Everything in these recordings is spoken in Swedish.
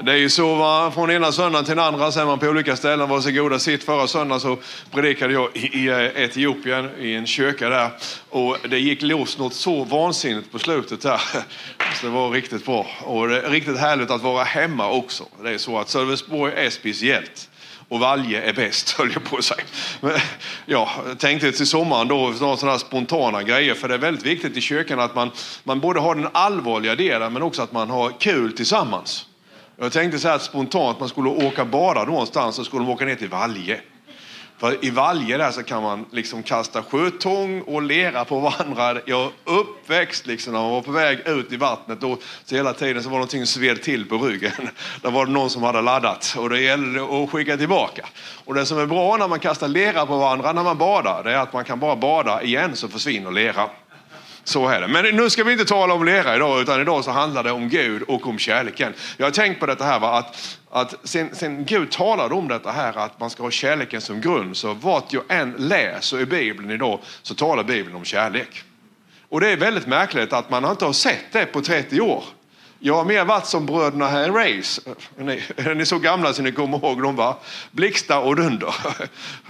Det är ju så va, från ena söndagen till den andra, sen man på olika ställen. Varsågoda sitt. Förra söndagen så predikade jag i, eh, Etiopien i en kyrka där och det gick loss något så vansinnigt på slutet där. Så det var riktigt bra och det är riktigt härligt att vara hemma också. Det är så att Sölvesborg är speciellt och Valje är bäst, höll jag på att säga. Men, ja, tänkte till sommaren då, några sådana spontana grejer, för det är väldigt viktigt i kyrkan att man, man både har den allvarliga delen men också att man har kul tillsammans. Jag tänkte så här att spontant, man skulle åka bada någonstans så skulle de åka ner till Valje. För i Valje där så kan man liksom kasta sjötång och lera på varandra. Jag är uppväxt liksom när man var på väg ut i vattnet och så hela tiden så var det någonting sved till på ryggen. Där var det någon som hade laddat och det gällde att skicka tillbaka. Och det som är bra när man kastar lera på varandra när man badar, det är att man kan bara bada igen så försvinner lera. Så är det. Men nu ska vi inte tala om lera idag, utan idag så handlar det om Gud och om kärleken. Jag har tänkt på detta här, va? att, att sen, sen Gud talade om detta här, att man ska ha kärleken som grund, så vart jag än läser i Bibeln idag så talar Bibeln om kärlek. Och det är väldigt märkligt att man inte har sett det på 30 år. Jag har mer varit som bröderna här i Race. Ni, är ni så gamla så ni kommer ihåg dem va? Blixtar och dunder.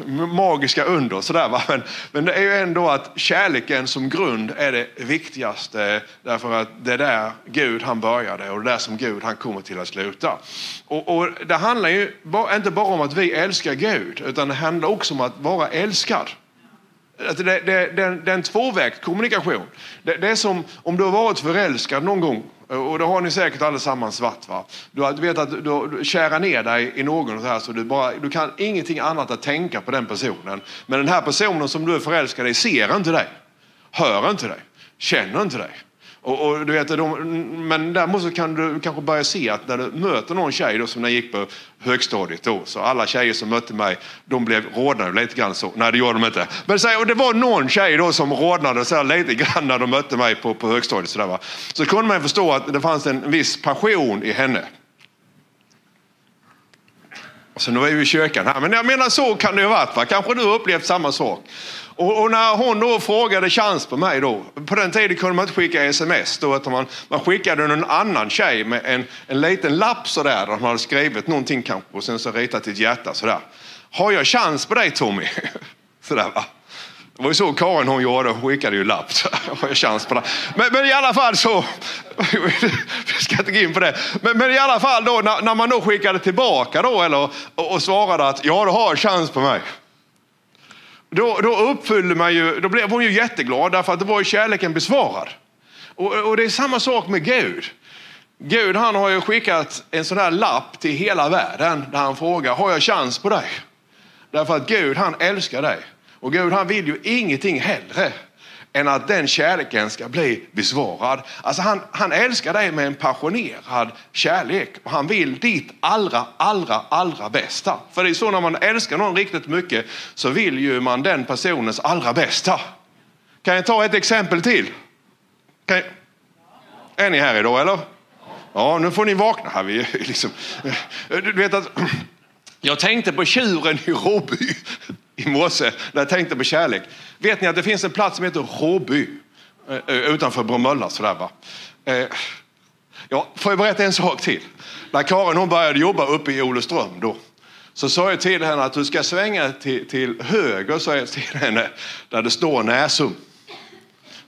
Magiska under sådär va. Men, men det är ju ändå att kärleken som grund är det viktigaste. Därför att det är där Gud han började och det är där som Gud han kommer till att sluta. Och, och det handlar ju inte bara om att vi älskar Gud utan det handlar också om att vara älskad. Det, det, det, det är en tvåvägskommunikation. Det, det är som om du har varit förälskad någon gång och det har ni säkert allesammans varit. Va? Du, vet att du, du kärar ner dig i någon så, här, så du, bara, du kan ingenting annat att tänka på den personen. Men den här personen som du är förälskad i ser inte dig, hör inte dig, känner inte dig. Och, och, du vet, de, men däremot så kan du kanske börja se att när du möter någon tjej då, som när jag gick på högstadiet då, så alla tjejer som mötte mig, de blev rodnade lite grann så. Nej, det gjorde de inte. Men så, och det var någon tjej då som rodnade så lite grann när de mötte mig på, på högstadiet. Så, där, va? så kunde man förstå att det fanns en viss passion i henne. Så nu är vi i kyrkan här, men jag menar så kan det ju ha varit. Va? Kanske du har upplevt samma sak. Och, och, när hon då frågade chans på mig då, på den tiden kunde man inte skicka sms då, utan man, man skickade en annan tjej med en, en liten lapp sådär, där man hade skrivit någonting kanske och sen så ritat ett hjärta sådär. Har jag chans på dig Tommy? sådär va. Det var ju så Karin hon gjorde, hon skickade ju lapp. Har jag chans på det? Men, men, i alla fall så, vi ska inte gå in på det. Men, men i alla fall då när, när, man då skickade tillbaka då eller, och, och svarade att ja du har chans på mig. Då, då uppfyllde man ju, då blev hon ju jätteglad därför att det var ju kärleken besvarad. Och, och det är samma sak med Gud. Gud han har ju skickat en sån här lapp till hela världen där han frågar, har jag chans på dig? Därför att Gud han älskar dig. Och Gud han vill ju ingenting hellre än att den kärleken ska bli besvarad. Alltså han, han älskar dig med en passionerad kärlek och han vill ditt allra, allra, allra bästa. För det är så när man älskar någon riktigt mycket så vill ju man den personens allra bästa. Kan jag ta ett exempel till? Jag... Är ni här idag eller? Ja, nu får ni vakna här. Vi, liksom... Du vet att jag tänkte på tjuren i Råby i morse när jag tänkte på kärlek. Vet ni att det finns en plats som heter Råby eh, eh, utanför Bromölla? Sådär, va? Eh, ja, får jag berätta en sak till? När Karin hon började jobba uppe i Olofström då, så sa jag till henne att du ska svänga till, till höger, sa jag till henne, där det står Näsum.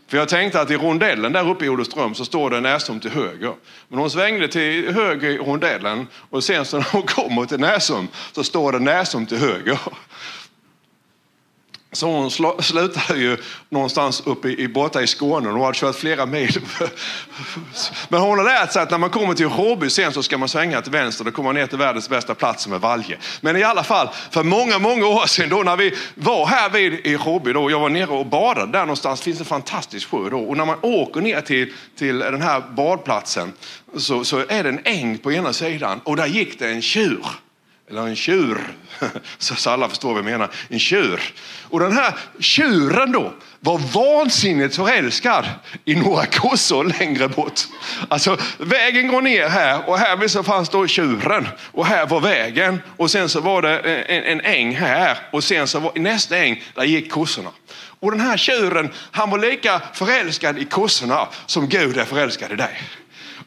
För jag tänkte att i rondellen där uppe i Olofström så står det Näsum till höger. Men hon svängde till höger i rondellen och sen så när hon kommer till Näsum så står det Näsum till höger. Så hon sl slutade ju någonstans uppe i, borta i Skåne. Hon hade kört flera mil. Men hon har lärt sig att när man kommer till Håby sen så ska man svänga till vänster. Då kommer man ner till världens bästa plats som är Valje. Men i alla fall, för många, många år sedan då när vi var här vid i Håby då, jag var nere och badade där någonstans, finns en fantastisk sjö då. Och när man åker ner till, till den här badplatsen så, så är det en äng på ena sidan och där gick det en tjur eller en tjur, så alla förstår vad jag menar, en tjur. Och den här tjuren då var vansinnigt förälskad i några kossor längre bort. Alltså vägen går ner här och här så fanns då tjuren och här var vägen och sen så var det en, en äng här och sen så var nästa äng där gick kossorna. Och den här tjuren han var lika förälskad i kossorna som Gud är förälskad i dig.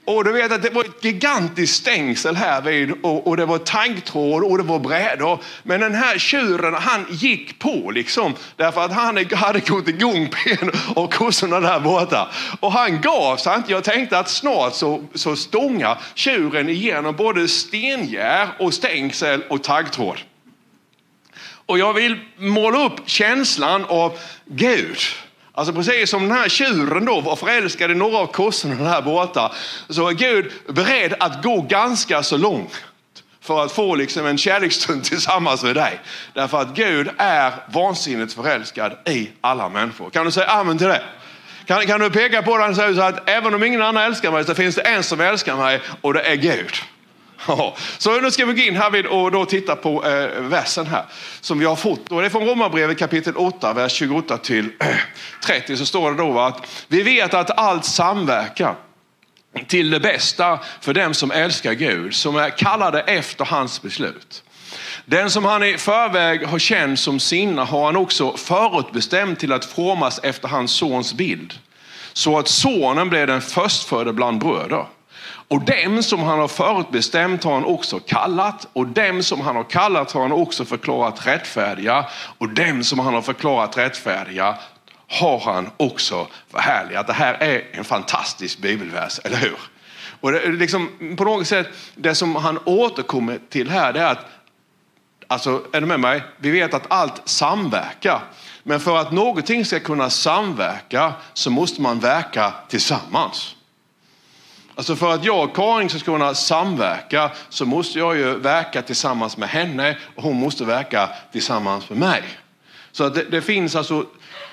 Och du vet att det var ett gigantiskt stängsel här vid och, och det var taggtråd och det var brädor. Men den här tjuren han gick på liksom därför att han hade gått igång på en av kossorna där borta. Och han gav sig inte. Jag tänkte att snart så, så stångar tjuren igenom både stengär och stängsel och taggtråd. Och jag vill måla upp känslan av Gud. Alltså precis som den här tjuren då var förälskad i några av kossorna här borta, så är Gud beredd att gå ganska så långt för att få liksom en kärleksstund tillsammans med dig. Därför att Gud är vansinnigt förälskad i alla människor. Kan du säga amen till det? Kan, kan du peka på den och säga så att även om ingen annan älskar mig så finns det en som älskar mig och det är Gud. Så nu ska vi gå in här vid och då titta på eh, versen här som vi har fått. Och det är från Romarbrevet kapitel 8, vers 28 till eh, 30 så står det då att vi vet att allt samverkar till det bästa för dem som älskar Gud, som är kallade efter hans beslut. Den som han i förväg har känt som sina har han också förutbestämt till att formas efter hans sons bild. Så att sonen blev den förstfödde bland bröder. Och dem som han har förutbestämt har han också kallat och dem som han har kallat har han också förklarat rättfärdiga och dem som han har förklarat rättfärdiga har han också förhärligat. Det här är en fantastisk bibelvers, eller hur? Och det, liksom, på något sätt, det som han återkommer till här det är att, alltså är du med mig? Vi vet att allt samverkar. Men för att någonting ska kunna samverka så måste man verka tillsammans. Alltså för att jag och Karin ska kunna samverka så måste jag ju verka tillsammans med henne och hon måste verka tillsammans med mig. Så det, det finns alltså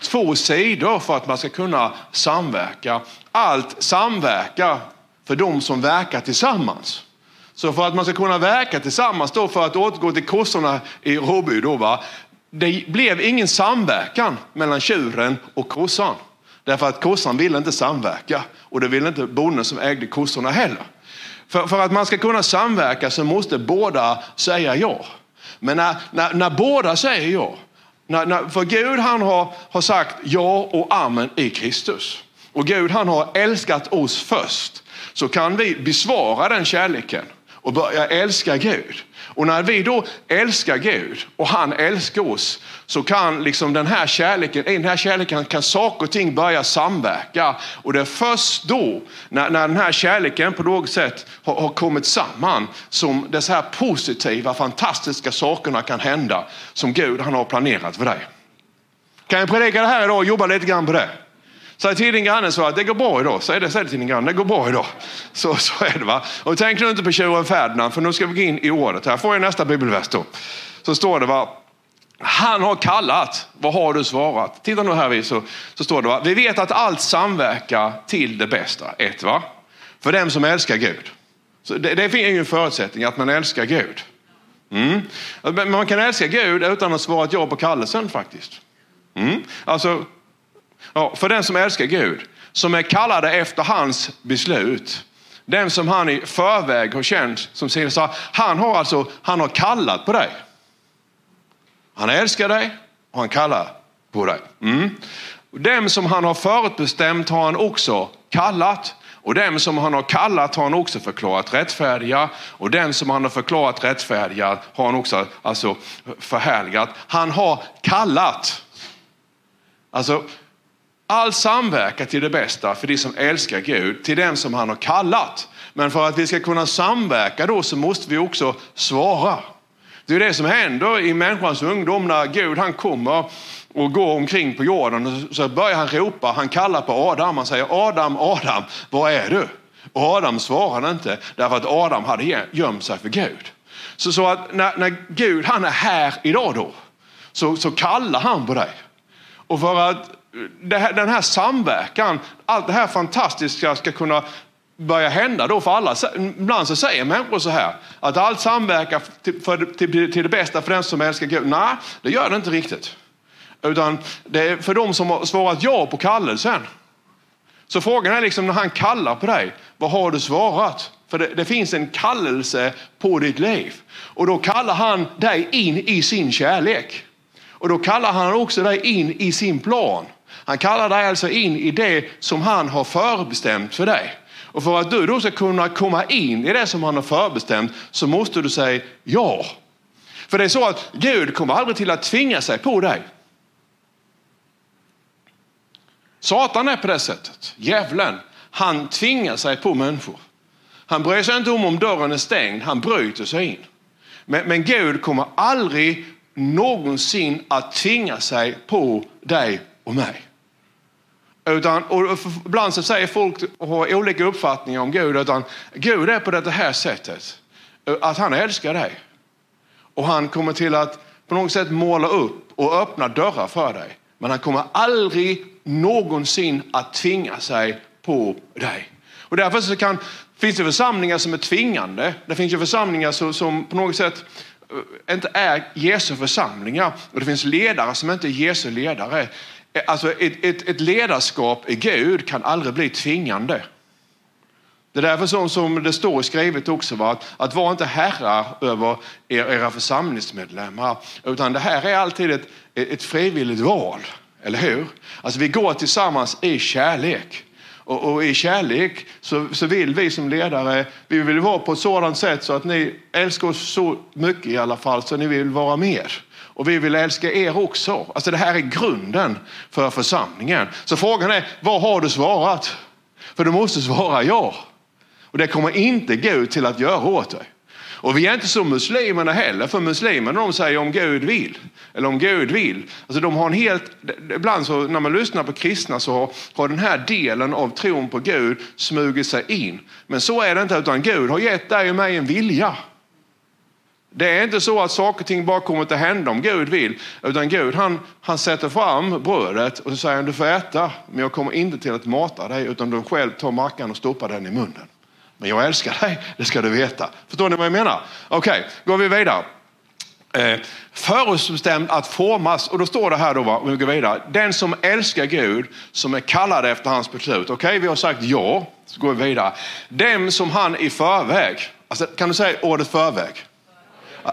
två sidor för att man ska kunna samverka. Allt samverkar för de som verkar tillsammans. Så för att man ska kunna verka tillsammans då, för att återgå till kossorna i Råby då, va? det blev ingen samverkan mellan tjuren och kossan. Därför att kossan ville inte samverka och det ville inte bonden som ägde kossorna heller. För, för att man ska kunna samverka så måste båda säga ja. Men när, när, när båda säger ja, när, när, för Gud han har, har sagt ja och amen i Kristus. Och Gud han har älskat oss först. Så kan vi besvara den kärleken och börja älska Gud. Och när vi då älskar Gud och han älskar oss så kan liksom den här kärleken, i den här kärleken kan saker och ting börja samverka. Och det är först då, när, när den här kärleken på något sätt har, har kommit samman, som dessa här positiva, fantastiska sakerna kan hända som Gud han har planerat för dig. Kan jag predika det här idag och jobba lite grann på det? Säg till din granne så att det går bra idag. Säg det, säg det till din granne, det går bra idag. Så, så är det va. Och tänk nu inte på tjuren Ferdinand, för nu ska vi gå in i ordet. Här får jag nästa bibelvers då. Så står det va, han har kallat, vad har du svarat? Titta nu här så, så står det, va? vi vet att allt samverkar till det bästa. Ett, va? För dem som älskar Gud. Så det, det finns ju en förutsättning att man älskar Gud. Mm. Man kan älska Gud utan att svara ett ja på kallelsen faktiskt. Mm. Alltså, ja, för den som älskar Gud, som är kallade efter hans beslut. Den som han i förväg har känt som sin, han har alltså, han har kallat på dig. Han älskar dig och han kallar på dig. Mm. Dem som han har förutbestämt har han också kallat. Och dem som han har kallat har han också förklarat rättfärdiga. Och den som han har förklarat rättfärdiga har han också alltså, förhärligat. Han har kallat. Alltså, all samverkan till det bästa för de som älskar Gud, till den som han har kallat. Men för att vi ska kunna samverka då så måste vi också svara. Det är det som händer i människans ungdom när Gud han kommer och går omkring på jorden. Så börjar han ropa, han kallar på Adam. Han säger Adam, Adam, var är du? Och Adam svarade inte därför att Adam hade gömt sig för Gud. Så, så att när, när Gud han är här idag då så, så kallar han på dig. Och för att den här samverkan, allt det här fantastiska ska kunna börja hända då för alla. Ibland så säger människor så här att allt samverkar till, för, till, till det bästa för den som älskar Gud. Nej, det gör det inte riktigt. Utan det är för de som har svarat ja på kallelsen. Så frågan är liksom när han kallar på dig, vad har du svarat? För det, det, finns en kallelse på ditt liv. Och då kallar han dig in i sin kärlek. Och då kallar han också dig in i sin plan. Han kallar dig alltså in i det som han har förbestämt för dig. Och för att du då ska kunna komma in i det som han har förbestämt så måste du säga ja. För det är så att Gud kommer aldrig till att tvinga sig på dig. Satan är på det sättet. Djävulen, han tvingar sig på människor. Han bryr sig inte om om dörren är stängd, han bryter sig in. Men, men Gud kommer aldrig någonsin att tvinga sig på dig och mig. Utan, och ibland så säger folk har olika uppfattningar om Gud, utan Gud är på det här sättet. Att han älskar dig. Och han kommer till att på något sätt måla upp och öppna dörrar för dig. Men han kommer aldrig någonsin att tvinga sig på dig. Och därför så kan, finns det församlingar som är tvingande. Det finns ju församlingar som, som på något sätt eh, inte är Jesu församlingar. Och det finns ledare som inte är Jesu ledare. Eh, alltså ett, ett, ett ledarskap i Gud kan aldrig bli tvingande. Det är därför som, som det står skrivet också, va? Att, att var inte herrar över er, era församlingsmedlemmar, utan det här är alltid ett, ett frivilligt val. Eller hur? Alltså vi går tillsammans i kärlek. Och, och, i kärlek så, så vill vi som ledare, vi vill vara på ett sådant sätt så att ni älskar oss så mycket i alla fall så ni vill vara med. Och vi vill älska er också. Alltså det här är grunden för församlingen. Så frågan är, vad har du svarat? För du måste svara ja. Och det kommer inte Gud till att göra åt dig. Och vi är inte som muslimerna heller, för muslimerna de säger om Gud vill. Eller om Gud vill. Alltså de har en helt, ibland så när man lyssnar på kristna så har, har den här delen av tron på Gud smugit sig in. Men så är det inte, utan Gud har gett dig och mig en vilja. Det är inte så att saker och ting bara kommer att hända om Gud vill. Utan Gud han, han sätter fram brödet och så säger han du får äta men jag kommer inte till att mata dig utan du själv tar mackan och stoppar den i munnen. Men jag älskar dig, det ska du veta. Förstår ni vad jag menar? Okej, okay, går vi vidare. Eh, förutbestämd att formas, och då står det här då, va, om vi går vidare. Den som älskar Gud, som är kallad efter hans beslut. Okej, okay, vi har sagt ja, så går vi vidare. Den som han i förväg, alltså, kan du säga ordet förväg?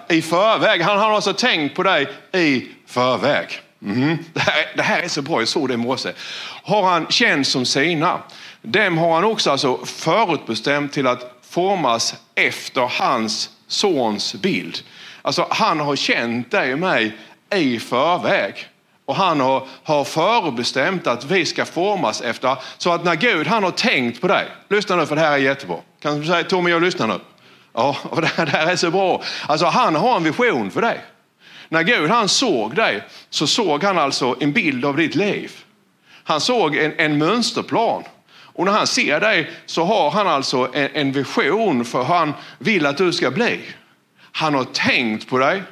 I förväg, han har alltså tänkt på dig i förväg. Mm. Det, här, det här är så bra, jag såg det i morse. Har han känt som sina. Dem har han också alltså förutbestämt till att formas efter hans sons bild. Alltså han har känt dig och mig i förväg. Och han har, har förbestämt att vi ska formas efter, så att när Gud han har tänkt på dig, lyssna nu för det här är jättebra. Kan du säga Tommy jag lyssnar nu? Ja, och det här är så bra. Alltså han har en vision för dig. När Gud han såg dig så såg han alltså en bild av ditt liv. Han såg en, en mönsterplan. Och när han ser dig så har han alltså en, en vision för hur han vill att du ska bli. Han har tänkt på dig.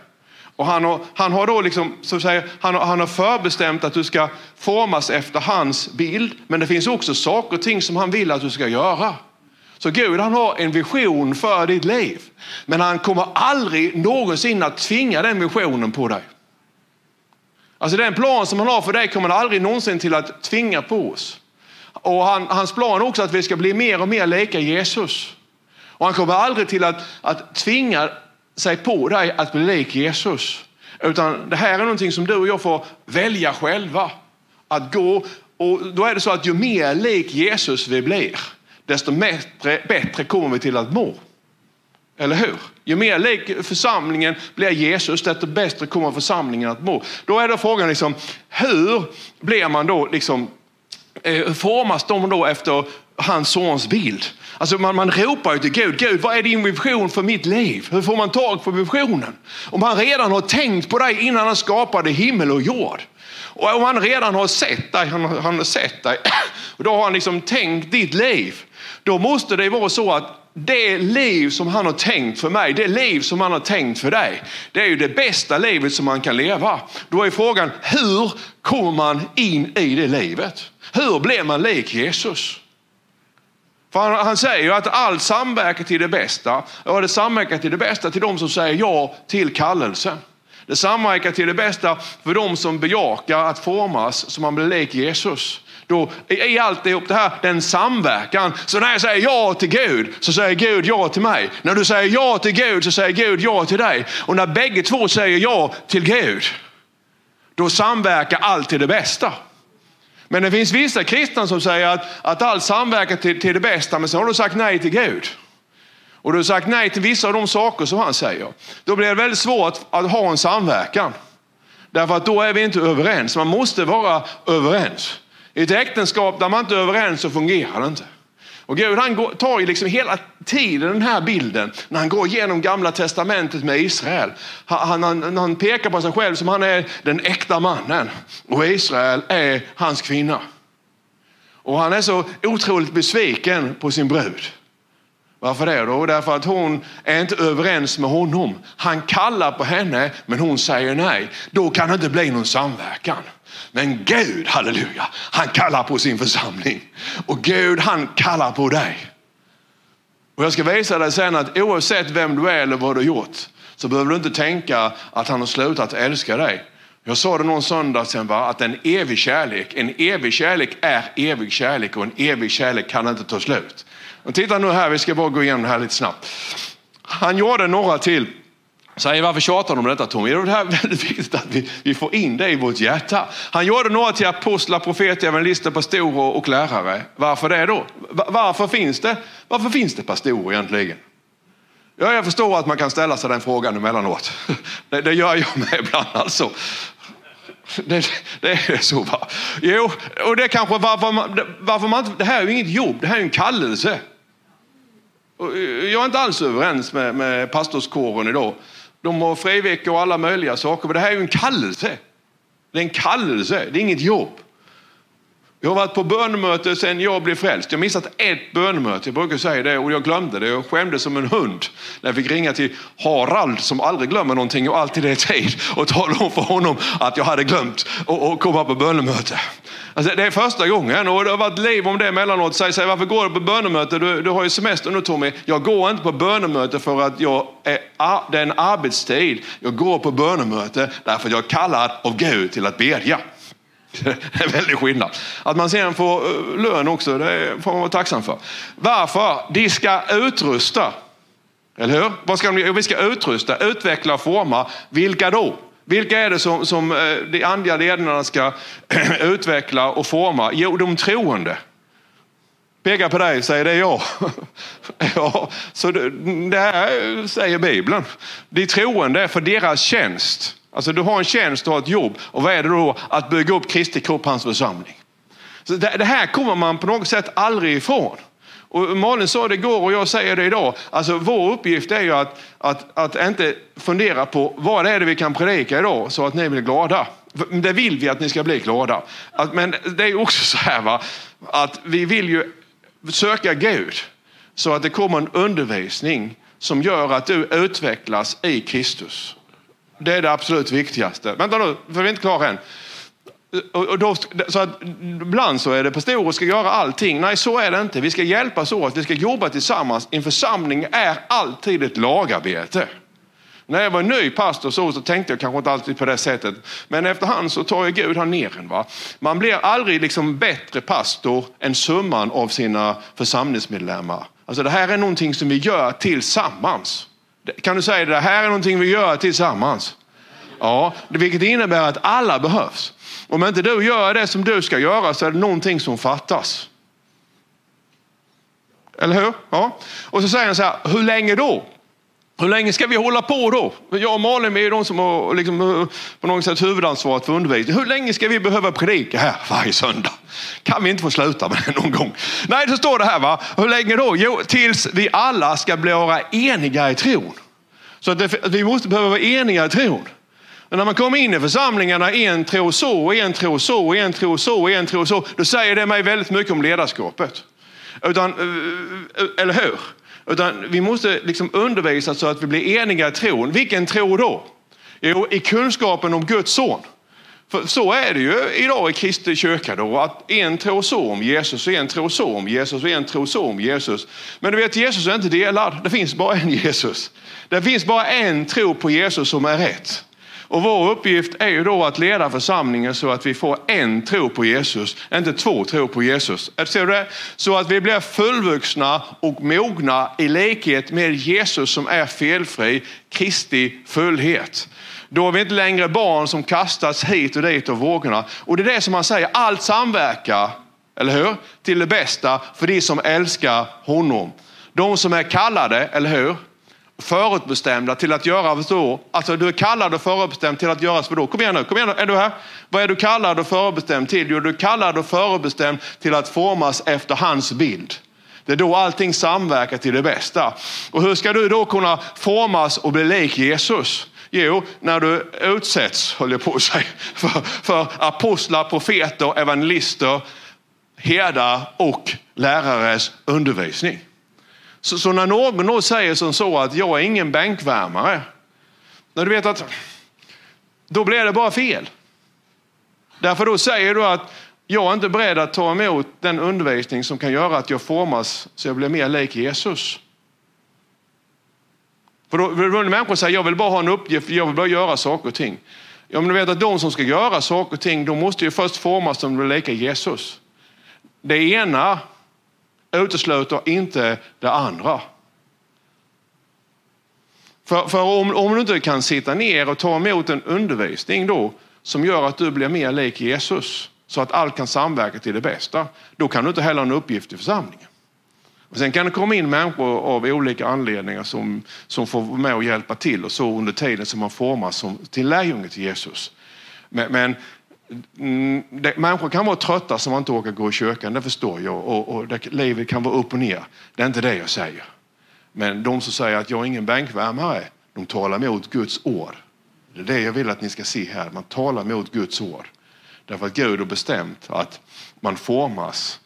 Och han har, han har då liksom, så att säga, han har, han har förbestämt att du ska formas efter hans bild. Men det finns också saker och ting som han vill att du ska göra. Så Gud han har en vision för ditt liv. Men han kommer aldrig någonsin att tvinga den visionen på dig. Alltså den plan som han har för dig kommer han aldrig någonsin till att tvinga på oss. Och han, hans plan är också att vi ska bli mer och mer lika Jesus. Och han kommer aldrig till att, att tvinga sig på dig att bli lik Jesus. Utan det här är någonting som du och jag får välja själva. Att gå, och då är det så att ju mer lik Jesus vi blir, desto bättre, bättre kommer vi till att må. Eller hur? Ju mer lik församlingen blir Jesus, desto bättre kommer församlingen att må. Då är då frågan, liksom, hur blir man då liksom, eh, formas de då efter hans sons bild? Alltså man, man ropar ju till Gud, Gud vad är din vision för mitt liv? Hur får man tag på visionen? Om han redan har tänkt på dig innan han skapade himmel och jord. Och om han redan har sett dig, han, han har sett dig, och då har han liksom tänkt ditt liv. Då måste det vara så att det liv som han har tänkt för mig, det liv som han har tänkt för dig, det är ju det bästa livet som man kan leva. Då är frågan, hur kommer man in i det livet? Hur blir man lik Jesus? För han, han säger ju att allt samverkar till det bästa. Och det samverkar till det bästa till de som säger ja till kallelsen. Det samverkar till det bästa för de som bejakar att formas så man blir lik Jesus då i alltihop det här, den samverkan. Så när jag säger ja till Gud så säger Gud ja till mig. När du säger ja till Gud så säger Gud ja till dig. Och när bägge två säger ja till Gud, då samverkar allt till det bästa. Men det finns vissa kristna som säger att, att allt samverkar till, till det bästa, men så har du sagt nej till Gud. Och du har sagt nej till vissa av de saker som han säger. Då blir det väldigt svårt att ha en samverkan. Därför att då är vi inte överens. Man måste vara överens. I ett äktenskap där man inte är överens så fungerar det inte. Och Gud han tar ju liksom hela tiden den här bilden när han går igenom gamla testamentet med Israel. Han, han, han pekar på sig själv som han är den äkta mannen och Israel är hans kvinna. Och han är så otroligt besviken på sin brud. Varför det då? Därför att hon är inte överens med honom. Han kallar på henne men hon säger nej. Då kan det inte bli någon samverkan. Men Gud, halleluja, han kallar på sin församling. Och Gud han kallar på dig. Och jag ska visa dig sen att oavsett vem du är eller vad du har gjort så behöver du inte tänka att han har slutat älska dig. Jag sa det någon söndag sen va, att en evig kärlek, en evig kärlek är evig kärlek och en evig kärlek kan inte ta slut. Och titta nu här, vi ska bara gå igenom det här lite snabbt. Han gjorde några till. Säger varför tjatar de om detta Tommy? Det är väldigt viktigt att vi, vi får in det i vårt hjärta. Han gjorde några till apostlar, profeter, evangelister, pastorer och lärare. Varför det då? Varför finns det, varför finns det pastorer egentligen? Ja, jag förstår att man kan ställa sig den frågan emellanåt. Det, det gör jag med ibland alltså. Det, det, är så va? Jo, och det är kanske varför man, varför man inte, det här är ju inget jobb, det här är en kallelse. Eh, jag är inte alls överens med, med pastorskåren idag. De har friveckor och alla möjliga saker, men det här är ju en kallelse. Det är en kallelse, det är inget jobb. Jag har varit på bönemöte sedan jag blev frälst. Jag har missat ett bönemöte, jag brukar säga det och jag glömde det. Jag skämdes som en hund när jag fick ringa till Harald som aldrig glömmer någonting och alltid är i tid och tala om för honom att jag hade glömt att komma på bönemöte. Alltså, det är första gången och det har varit liv om det emellanåt. Säg, säg varför går du på bönemöte? Du, du har ju semester nu Tommy. Jag går inte på bönemöte för att jag är, det är en arbetstid. Jag går på bönemöte därför att jag är kallad av Gud till att bedja. Det är en väldig skillnad. Att man sen får eh, lön också, det får man vara tacksam för. Varför? De ska utrusta. Eller hur? Vad ska de, vi ska utrusta, utveckla och forma. Vilka då? Vilka är det som, som eh, de andliga ledarna ska utveckla och forma? Jo, de troende. Pekar på dig, säger det är jag. ja, så det, det här säger Bibeln. De troende för deras tjänst. Alltså du har en tjänst, du har ett jobb och vad är det då? Att bygga upp Kristi kropp, hans församling. Så det, det här kommer man på något sätt aldrig ifrån. Och Malin sa det igår och jag säger det idag. Alltså vår uppgift är ju att, att, att inte fundera på vad det är det vi kan predika idag så att ni blir glada. Det vill vi att ni ska bli glada. Att, men det är också så här va, att vi vill ju söka Gud så att det kommer en undervisning som gör att du utvecklas i Kristus. Det är det absolut viktigaste. Vänta nu, för vi är inte klara än. Och då, så att ibland så är det pastorer som ska göra allting. Nej, så är det inte. Vi ska hjälpas åt, vi ska jobba tillsammans. En församling är alltid ett lagarbete. När jag var ny pastor så, så tänkte jag kanske inte alltid på det sättet. Men efterhand så tar ju Gud han ner en. Va? Man blir aldrig liksom bättre pastor än summan av sina församlingsmedlemmar. Alltså det här är någonting som vi gör tillsammans. Kan du säga det? Här är någonting vi gör tillsammans. Ja, vilket innebär att alla behövs. Om inte du gör det som du ska göra så är det någonting som fattas. Eller hur? Ja. Och så säger han så här, hur länge då? Hur länge ska vi hålla på då? Jag och Malin är ju de som har liksom, på något sätt huvudansvaret för undervisningen. Hur länge ska vi behöva predika här varje söndag? Kan vi inte få sluta med det någon gång? Nej, så står det här va. Hur länge då? Jo, tills vi alla ska bli vara eniga i tron. Så att, det, vi måste behöva vara eniga i tron. Men när man kommer in i församlingarna, en tro så, en tro så, en tro så, en tro så, då säger det mig väldigt mycket om ledarskapet. Utan, eh, eh, eller hur? Utan vi måste liksom undervisa så att vi blir eniga i tron. Vilken tro då? Jo, i kunskapen om Guds son. För så är det ju idag i Kristi kyrka då, att en tror så om Jesus och en tror så om Jesus och en tror så om Jesus. Men du vet, Jesus är inte delad. Det finns bara en Jesus. Det finns bara en tro på Jesus som är rätt. Och vår uppgift är ju då att leda församlingen så att vi får en tro på Jesus, inte två tro på Jesus. Ser du det? Så att vi blir fullvuxna och mogna i likhet med Jesus som är felfri, Kristi fullhet. Då är vi inte längre barn som kastas hit och dit av vågorna. Och det är det som man säger, allt samverkar, eller hur? Till det bästa för de som älskar honom. De som är kallade, eller hur? Förutbestämda till att göra så. Alltså du är kallad och förutbestämd till att göra så. då? Kom igen nu, kom igen nu, är du här? Vad är du kallad och förutbestämd till? Jo, du är kallad och förutbestämd till att formas efter hans bild. Det är då allting samverkar till det bästa. Och hur ska du då kunna formas och bli lik Jesus? Jo, när du utsätts, höll jag på att säga, för, för apostlar, profeter, evangelister, herdar och lärares undervisning. Så, så, när någon då säger som så att jag är ingen bänkvärmare, när du vet att då blir det bara fel. Därför då säger du att jag är inte beredd att ta emot den undervisning som kan göra att jag formas så jag blir mer lik Jesus. För då vill människor säga jag vill bara ha en uppgift, jag vill bara göra saker och ting. Ja, men du vet att de som ska göra saker och ting, de måste ju först formas som de lika Jesus. Det ena utesluter inte det andra. För, för om, om, du inte kan sitta ner och ta emot en undervisning då som gör att du blir mer lik Jesus så att allt kan samverka till det bästa, då kan du inte heller ha en uppgift i församlingen. Och sen kan det komma in människor av olika anledningar som, som får vara med och hjälpa till och så under tiden som man formas som, till lärjunge till Jesus. Men, men Mm, det, människor kan vara trötta som man inte orkar gå i kyrkan, det förstår jag. Och, och det, livet kan vara upp och ner. Det är inte det jag säger. Men de som säger att jag är ingen bänkvärmare, de talar emot Guds ord. Det är det jag vill att ni ska se här. Man talar emot Guds ord. Därför att Gud har bestämt att man formas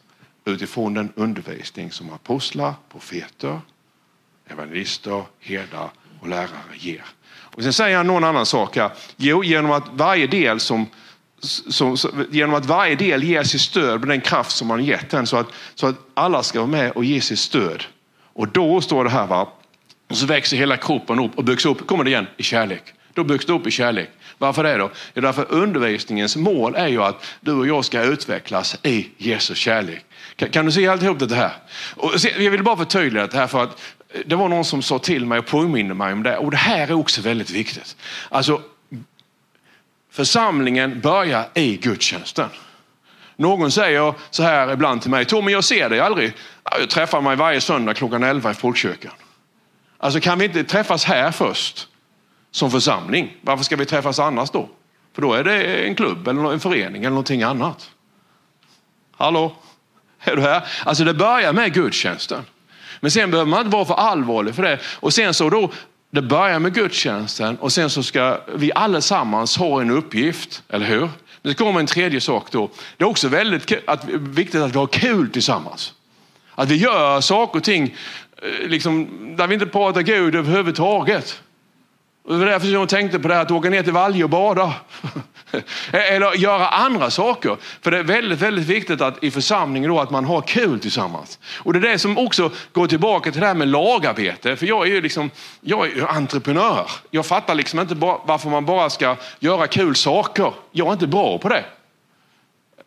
utifrån den undervisning som apostlar, profeter, evangelister, herdar och lärare ger. Och sen säger han någon annan sak här. Jo, genom att varje del som som, genom att varje del ger sitt stöd med den kraft som man gett den så att, så att alla ska vara med och ge sitt stöd. Och då står det här, va? Och så växer hela kroppen upp och byggs upp, kommer det igen, i kärlek. Då byggs det upp i kärlek. Varför det då? Jo, därför undervisningens mål är ju att du och jag ska utvecklas i Jesus kärlek. Kan, kan du se alltihop det här? Och se, jag vill bara förtydliga det här för att eh, det var någon som sa till mig och påminner mig om det. Och det här är också väldigt viktigt. Alltså, församlingen börjar i gudstjänsten. Någon säger så här ibland till mig, Tommy jag ser dig aldrig. Jag träffar mig varje söndag klockan 11 i folkkyrkan. Alltså kan vi inte träffas här först som församling? Varför ska vi träffas annars då? För då är det en klubb eller en förening eller någonting annat. Hallå? Är du här? Alltså det börjar med gudstjänsten. Men sen behöver man inte vara för allvarlig för det. Och sen så då, det börjar med gudstjänsten och sen så ska vi allesammans ha en uppgift, eller hur? Det kommer en tredje sak då. Det är också väldigt att, viktigt att vi har kul tillsammans. Att vi gör saker och ting eh, liksom, där vi inte pratar Gud överhuvudtaget. Och det var därför jag tänkte på det här att åka ner till Valje och bada. Eller göra andra saker. För det är väldigt, väldigt viktigt att i församlingen då att man har kul tillsammans. Och det är det som också går tillbaka till det här med lagarbete. För jag är ju liksom, jag är entreprenör. Jag fattar liksom inte varför man bara ska göra kul saker. Jag är inte bra på det.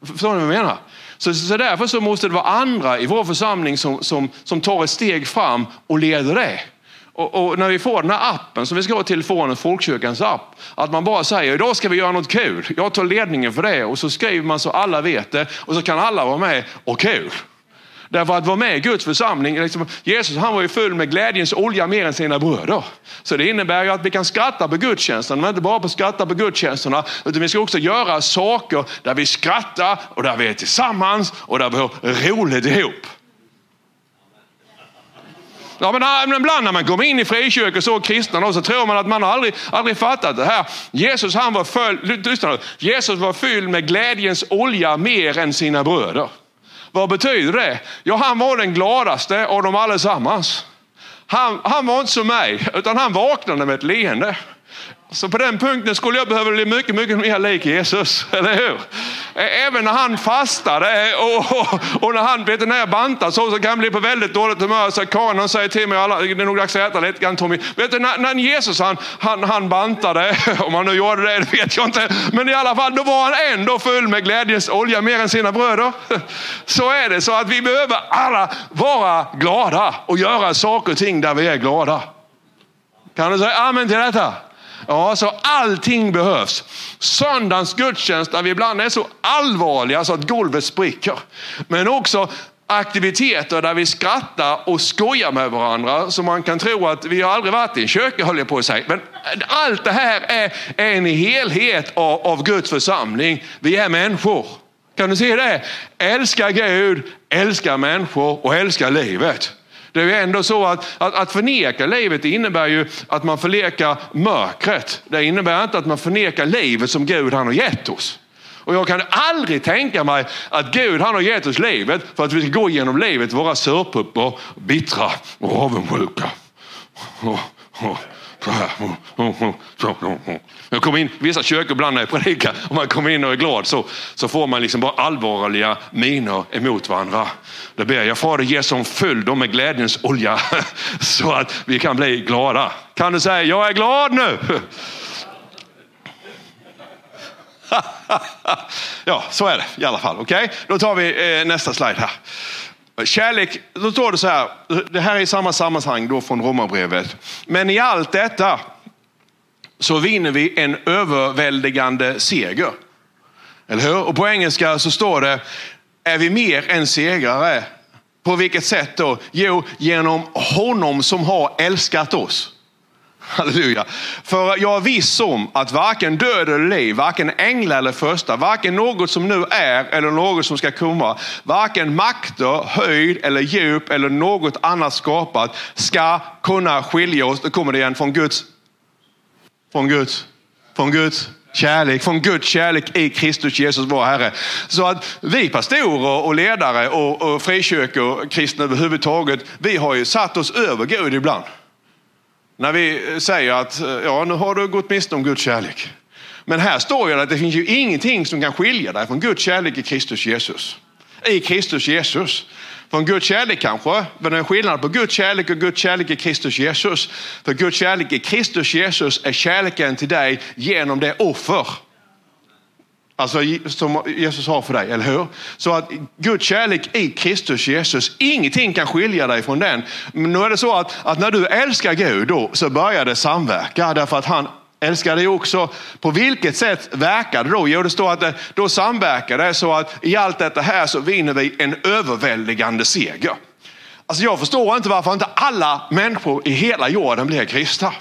Förstår ni vad jag menar? Så, så därför så måste det vara andra i vår församling som, som, som tar ett steg fram och leder det. Och, och, när vi får den här appen som vi ska ha i telefonen, Folkkyrkans app, att man bara säger idag ska vi göra något kul. Jag tar ledningen för det och så skriver man så alla vet det och så kan alla vara med och kul. Därför att vara med i Guds församling, liksom, Jesus han var ju full med glädjens olja mer än sina bröder. Så det innebär ju att vi kan skratta på gudstjänsten, men inte bara på skratta på gudstjänsterna, utan vi ska också göra saker där vi skrattar och där vi är tillsammans och där vi har roligt ihop. Ja, ah, men ibland när man kommer in i frikyrkor så kristna så tror man att man har aldrig, aldrig fattat det här. Jesus, han var full, Jesus var fylld med glädjens olja mer än sina bröder. Vad betyder det? Ja, han var den gladaste av dem allesammans. Han, han var inte som mig, utan han vaknade med ett leende. Så på den punkten skulle jag behöva bli mycket, mycket mer lik Jesus, eller hur? Även när han fastade och, och, och när han vet, när jag bantar så, så kan han bli på väldigt dåligt humör. Så Karin hon säger till mig, alla, det är nog dags att äta lite grann Tommy. Vet du, när, när Jesus han, han, han bantade, om han nu gjorde det, det vet jag inte. Men i alla fall, då var han ändå full med glädjens olja mer än sina bröder. Så är det, så att vi behöver alla vara glada och göra saker och ting där vi är glada. Kan du säga amen till detta? Ja, så allting behövs. Söndagens gudstjänst där vi ibland är så allvarliga så att golvet spricker. Men också aktiviteter där vi skrattar och skojar med varandra så man kan tro att vi har aldrig varit i en kyrka höll jag på att säga. Men allt det här är en helhet av, av Guds församling. Vi är människor. Kan du se det? Älska Gud, älska människor och älska livet. Det är ju ändå så att, att, att förneka livet innebär ju att man förnekar mörkret. Det innebär inte att man förnekar livet som Gud han har gett oss. Och jag kan aldrig tänka mig att Gud han har gett oss livet för att vi ska gå genom livet våra surpuppor, bittra och avundsjuka. Mm, mm, mm. Jag kommer in, vissa kyrkor ibland när jag predikar, om man kommer in och är glad så, så får man liksom bara allvarliga miner emot varandra. Då ber jag Fader ge som följd dem med glädjens olja så att vi kan bli glada. Kan du säga jag är glad nu? ja, så är det i alla fall. Okej, okay? då tar vi eh, nästa slide här. Kärlek, då står det så här, det här är i samma sammanhang då från Romarbrevet. Men i allt detta så vinner vi en överväldigande seger. Eller hur? Och på engelska så står det, är vi mer än segrare? På vilket sätt då? Jo, genom honom som har älskat oss. Halleluja. För jag är viss om att varken död eller liv, varken änglar eller första, varken något som nu är eller något som ska komma, varken makter, höjd eller djup eller något annat skapat ska kunna skilja oss, då kommer det igen, från Guds, från Guds, från Guds kärlek, från Guds kärlek i Kristus Jesus vår Herre. Så att vi pastorer och ledare och, och frikyrkor, kristna överhuvudtaget, vi har ju satt oss över Gud ibland. När vi säger att ja, nu har du gått miste om Guds kärlek. Men här står ju att det finns ju ingenting som kan skilja dig från Guds kärlek i Kristus Jesus. I Kristus Jesus. Från Guds kärlek kanske, men det är skillnad på Guds kärlek och Guds kärlek i Kristus Jesus. För Guds kärlek i Kristus Jesus är kärleken till dig genom det offer Alltså som Jesus har för dig, eller hur? Så att Guds kärlek i Kristus Jesus, ingenting kan skilja dig från den. Men nu är det så att, att när du älskar Gud då så börjar det samverka därför att han älskar dig också. På vilket sätt verkar det då? Jo, det står att det, då samverkar det så att i allt detta här så vinner vi en överväldigande seger. Alltså jag förstår inte varför inte alla människor i hela jorden blir kristna.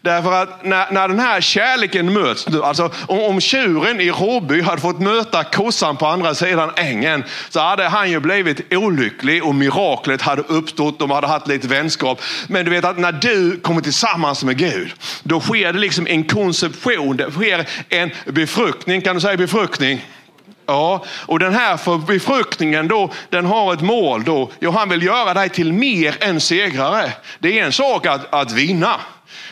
Därför att när, när den här kärleken möts, alltså om, om tjuren i Råby hade fått möta kossan på andra sidan ängen så hade han ju blivit olycklig och miraklet hade uppstått. De hade haft lite vänskap. Men du vet att när du kommer tillsammans med Gud, då sker det liksom en konception. Det sker en befruktning. Kan du säga befruktning? Ja, och den här befruktningen då, den har ett mål då. Jo, han vill göra dig till mer än segrare. Det är en sak att, att vinna.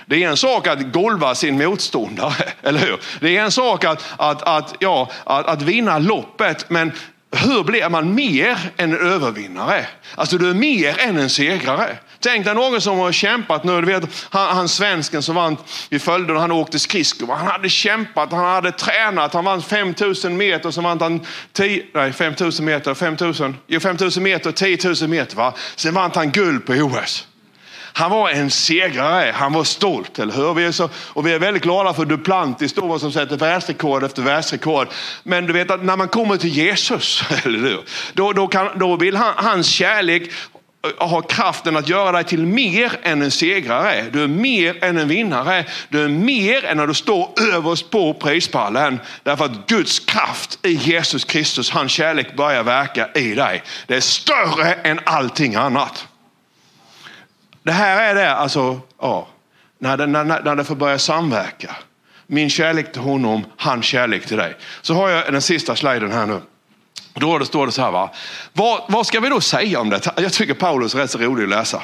Det är en sak att golva sin motståndare, eller hur? Det är en sak att, att, att, ja, att, att vinna loppet, men hur blir man mer än en övervinnare? Alltså du är mer än en segrare. Tänk dig någon som har kämpat nu, du vet han, han svensken som vann i följden, han åkte skridskor. Han hade kämpat, han hade tränat, han vann 5000 meter, så vann han 10, nej 5000 meter, 5000, jo 5000 meter, 10 000 meter va. Sen vann han guld på OS. Han var en segrare, han var stolt, eller hur? Vi är så, och vi är väldigt glada för Duplantis då, som sätter världsrekord efter världsrekord. Men du vet att när man kommer till Jesus, eller hur? Då, då, kan, då vill han, hans kärlek eh, ha kraften att göra dig till mer än en segrare. Du är mer än en vinnare. Du är mer än när du står överst på prispallen. Därför att Guds kraft i Jesus Kristus, hans kärlek börjar verka i dig. Det är större än allting annat. Det här är det, alltså, ja, när det, när, när det får börja samverka. Min kärlek till honom, hans kärlek till dig. Så har jag den sista sliden här nu. Då står det så här, va? Vad, vad ska vi då säga om detta? Jag tycker Paulus är rätt så rolig att läsa.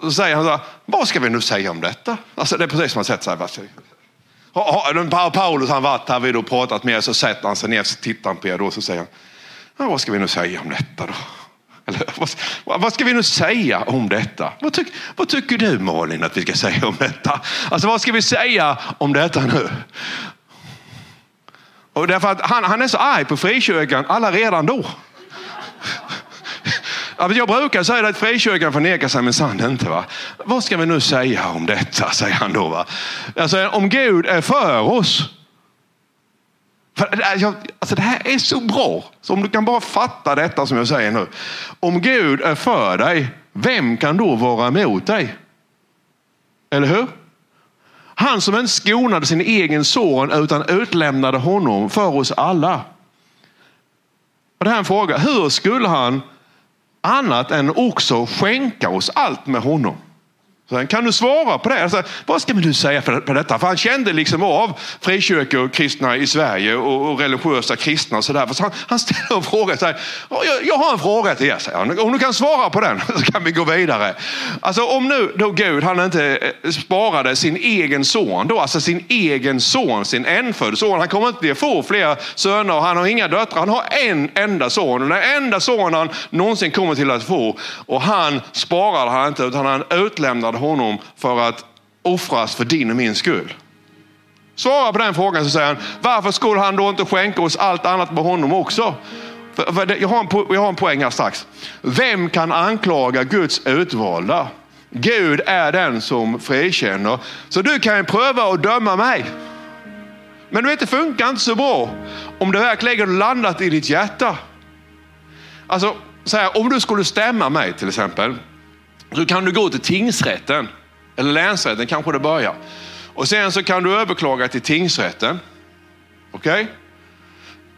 Så säger han så här, vad ska vi nu säga om detta? Alltså det är precis som man sett sig. Har Paulus han varit här vid och pratat med er så sätter han sig ner och tittar på er då så säger han, ja, vad ska vi nu säga om detta då? Eller, vad, vad ska vi nu säga om detta? Vad, tyck, vad, tycker du Malin att vi ska säga om detta? Alltså vad ska vi säga om detta nu? Och därför att han, han är så arg på frikyrkan alla redan då. Jag brukar säga att frikyrkan förnekar sig minsann inte. Va? Vad ska vi nu säga om detta, säger han då. Va? Alltså, om Gud är för oss. För, eh, alltså, det här är så bra. Så om du kan bara fatta detta som jag säger nu. Om Gud är för dig, vem kan då vara emot dig? Eller hur? Han som inte skonade sin egen son utan utlämnade honom för oss alla. Och det här är en fråga. Hur skulle han annat än också skänka oss allt med honom. Sen kan du svara på det? Alltså, vad ska du säga på detta? För han kände liksom av frikyrkor kristna i Sverige och, och religiösa kristna. Och så där. Så han, han ställer en fråga. Så här, jag, jag, har en fråga till er. Säger han. Om du kan svara på den så kan vi gå vidare. Alltså om nu då Gud han inte eh, sparade sin egen son, då, alltså sin egen son, sin enfödde son. Han kommer inte att få fler söner och han har inga döttrar. Han har en enda son. Och den enda son han någonsin kommer till att få. Och han sparade han inte utan han utlämnade honom för att offras för din och min skull? Svara på den frågan så säger han, varför skulle han då inte skänka oss allt annat med honom också? För, för det, jag, har en, jag har en poäng här strax. Vem kan anklaga Guds utvalda? Gud är den som frikänner. Så du kan ju pröva att döma mig. Men du vet, det funkar inte så bra om det verkligen landat i ditt hjärta. Alltså, så här, om du skulle stämma mig till exempel så kan du gå till tingsrätten, eller länsrätten kanske det börjar. Och sen så kan du överklaga till tingsrätten. Okej? Okay?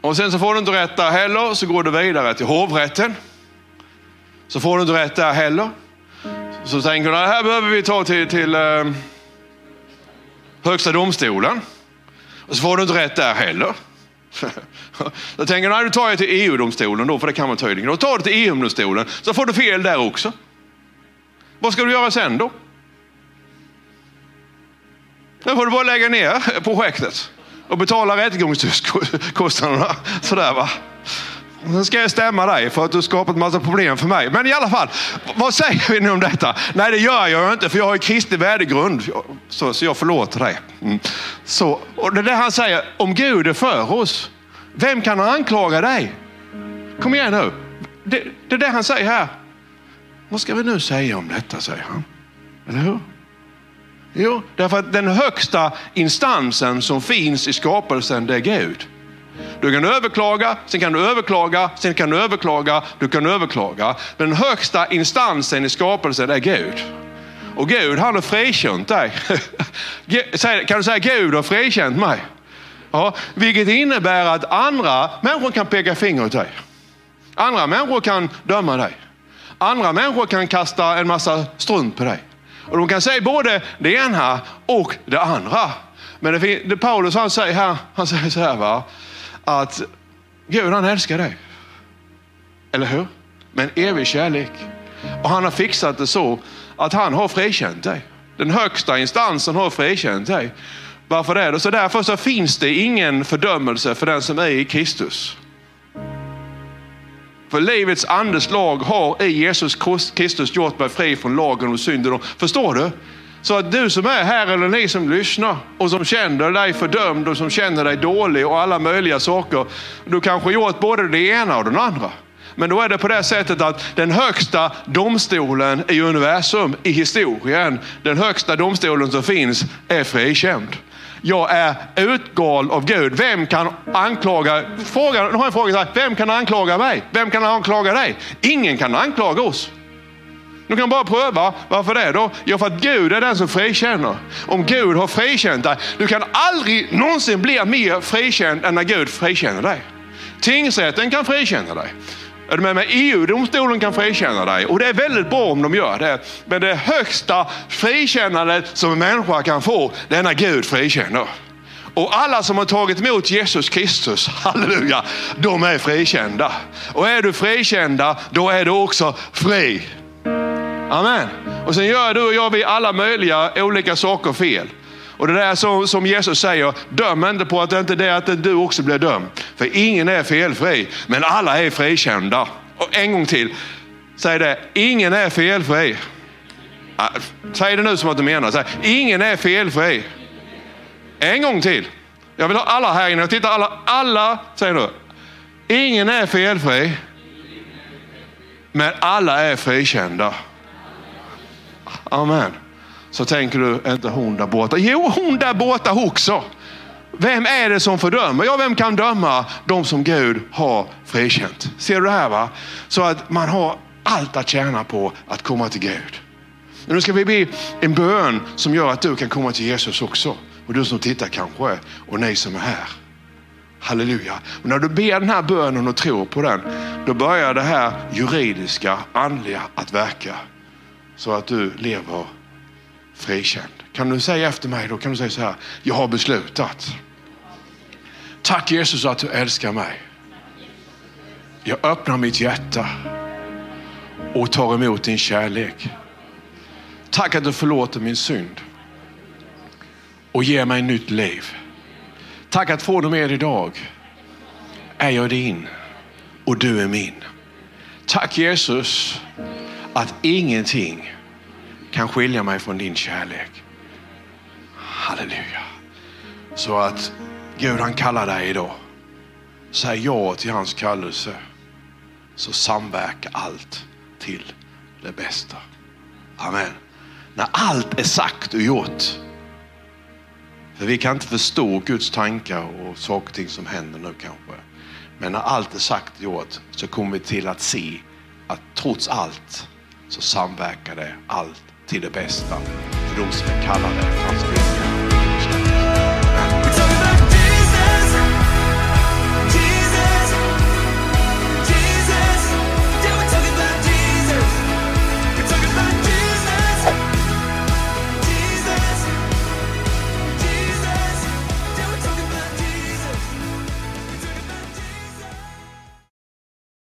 Och sen så får du inte rätt där heller, så går du vidare till hovrätten. Så får du inte rätt där heller. Så tänker du, det här behöver vi ta till, till eh, högsta domstolen. Och så får du inte rätt där heller. Då tänker du, nej du tar jag till EU-domstolen då, för det kan man tydligen. Då tar du till EU-domstolen, så får du fel där också. Vad ska du göra sen då? Då får du bara lägga ner projektet och betala rättegångskostnaderna. Sådär va. Sen ska jag stämma dig för att du skapat massa problem för mig. Men i alla fall, vad säger vi nu om detta? Nej, det gör jag inte för jag har ju kristlig värdegrund. Så, så jag förlåter dig. Mm. Så, och det är det han säger, om Gud är för oss, vem kan anklaga dig? Kom igen nu. Det, det är det han säger här. Vad ska vi nu säga om detta, säger han. Eller hur? Jo, därför att den högsta instansen som finns i skapelsen, det är Gud. Du kan överklaga, sen kan du överklaga, sen kan du överklaga, du kan överklaga. Den högsta instansen i skapelsen är Gud. Och Gud, han har frikänt dig. Kan du säga Gud har frikänt mig? Ja, vilket innebär att andra människor kan peka finger åt dig. Andra människor kan döma dig. Andra människor kan kasta en massa strunt på dig. Och de kan säga både det ena och det andra. Men det, det Paulus han säger här, han säger så här va, att Gud han älskar dig. Eller hur? Med en evig kärlek. Och han har fixat det så att han har frikänt dig. Den högsta instansen har frikänt dig. Varför det? Så därför så finns det ingen fördömelse för den som är i Kristus. För livets andes lag har i Jesus Kristus gjort mig fri från lagen och synden. Förstår du? Så att du som är här eller ni som lyssnar och som känner dig fördömd och som känner dig dålig och alla möjliga saker. Du kanske gjort både det ena och det andra. Men då är det på det sättet att den högsta domstolen i universum, i historien, den högsta domstolen som finns är frikänd jag är utgal av Gud. Vem kan anklaga? Fråga, nu har jag frågat, vem kan anklaga mig? Vem kan anklaga dig? Ingen kan anklaga oss. Du kan bara pröva. Varför det då? Jo, för att Gud är den som frikänner. Om Gud har frikänt dig, du kan aldrig någonsin bli mer frikänd än när Gud frikänner dig. Tingsrätten kan frikänna dig. Är du med mig? EU-domstolen kan frikänna dig och det är väldigt bra om de gör det. Men det högsta frikännandet som en människa kan få, det är när Gud frikänner. Och alla som har tagit emot Jesus Kristus, halleluja, de är frikända. Och är du frikända, då är du också fri. Amen. Och sen gör du och jag vi alla möjliga olika saker fel. Och det där som, som Jesus säger, döm inte på att det inte är det att du också blir dömd. För ingen är felfri, men alla är frikända. Och en gång till, säg det, ingen är felfri. Ah, säg det nu som att du menar. Säg, ingen är felfri. En gång till. Jag vill ha alla här inne. Titta alla, alla, säg nu. Ingen är felfri. Men alla är frikända. Amen. Så tänker du, inte hon där borta? Jo, hon där borta också. Vem är det som fördömer? Ja, vem kan döma? De som Gud har frikänt. Ser du det här? va? Så att man har allt att tjäna på att komma till Gud. Nu ska vi be en bön som gör att du kan komma till Jesus också. Och du som tittar kanske, och ni som är här. Halleluja. Och när du ber den här bönen och tror på den, då börjar det här juridiska, andliga att verka. Så att du lever frikänd. Kan du säga efter mig då? Kan du säga så här, jag har beslutat. Tack Jesus att du älskar mig. Jag öppnar mitt hjärta och tar emot din kärlek. Tack att du förlåter min synd och ger mig nytt liv. Tack att från och med idag är jag din och du är min. Tack Jesus att ingenting kan skilja mig från din kärlek. Halleluja. Så att Gud han kallar dig idag. Säg ja till hans kallelse. Så samverkar allt till det bästa. Amen. När allt är sagt och gjort. För vi kan inte förstå Guds tankar och saker och ting som händer nu kanske. Men när allt är sagt och gjort så kommer vi till att se att trots allt så samverkar det allt till det bästa. Rosmenkallare, fast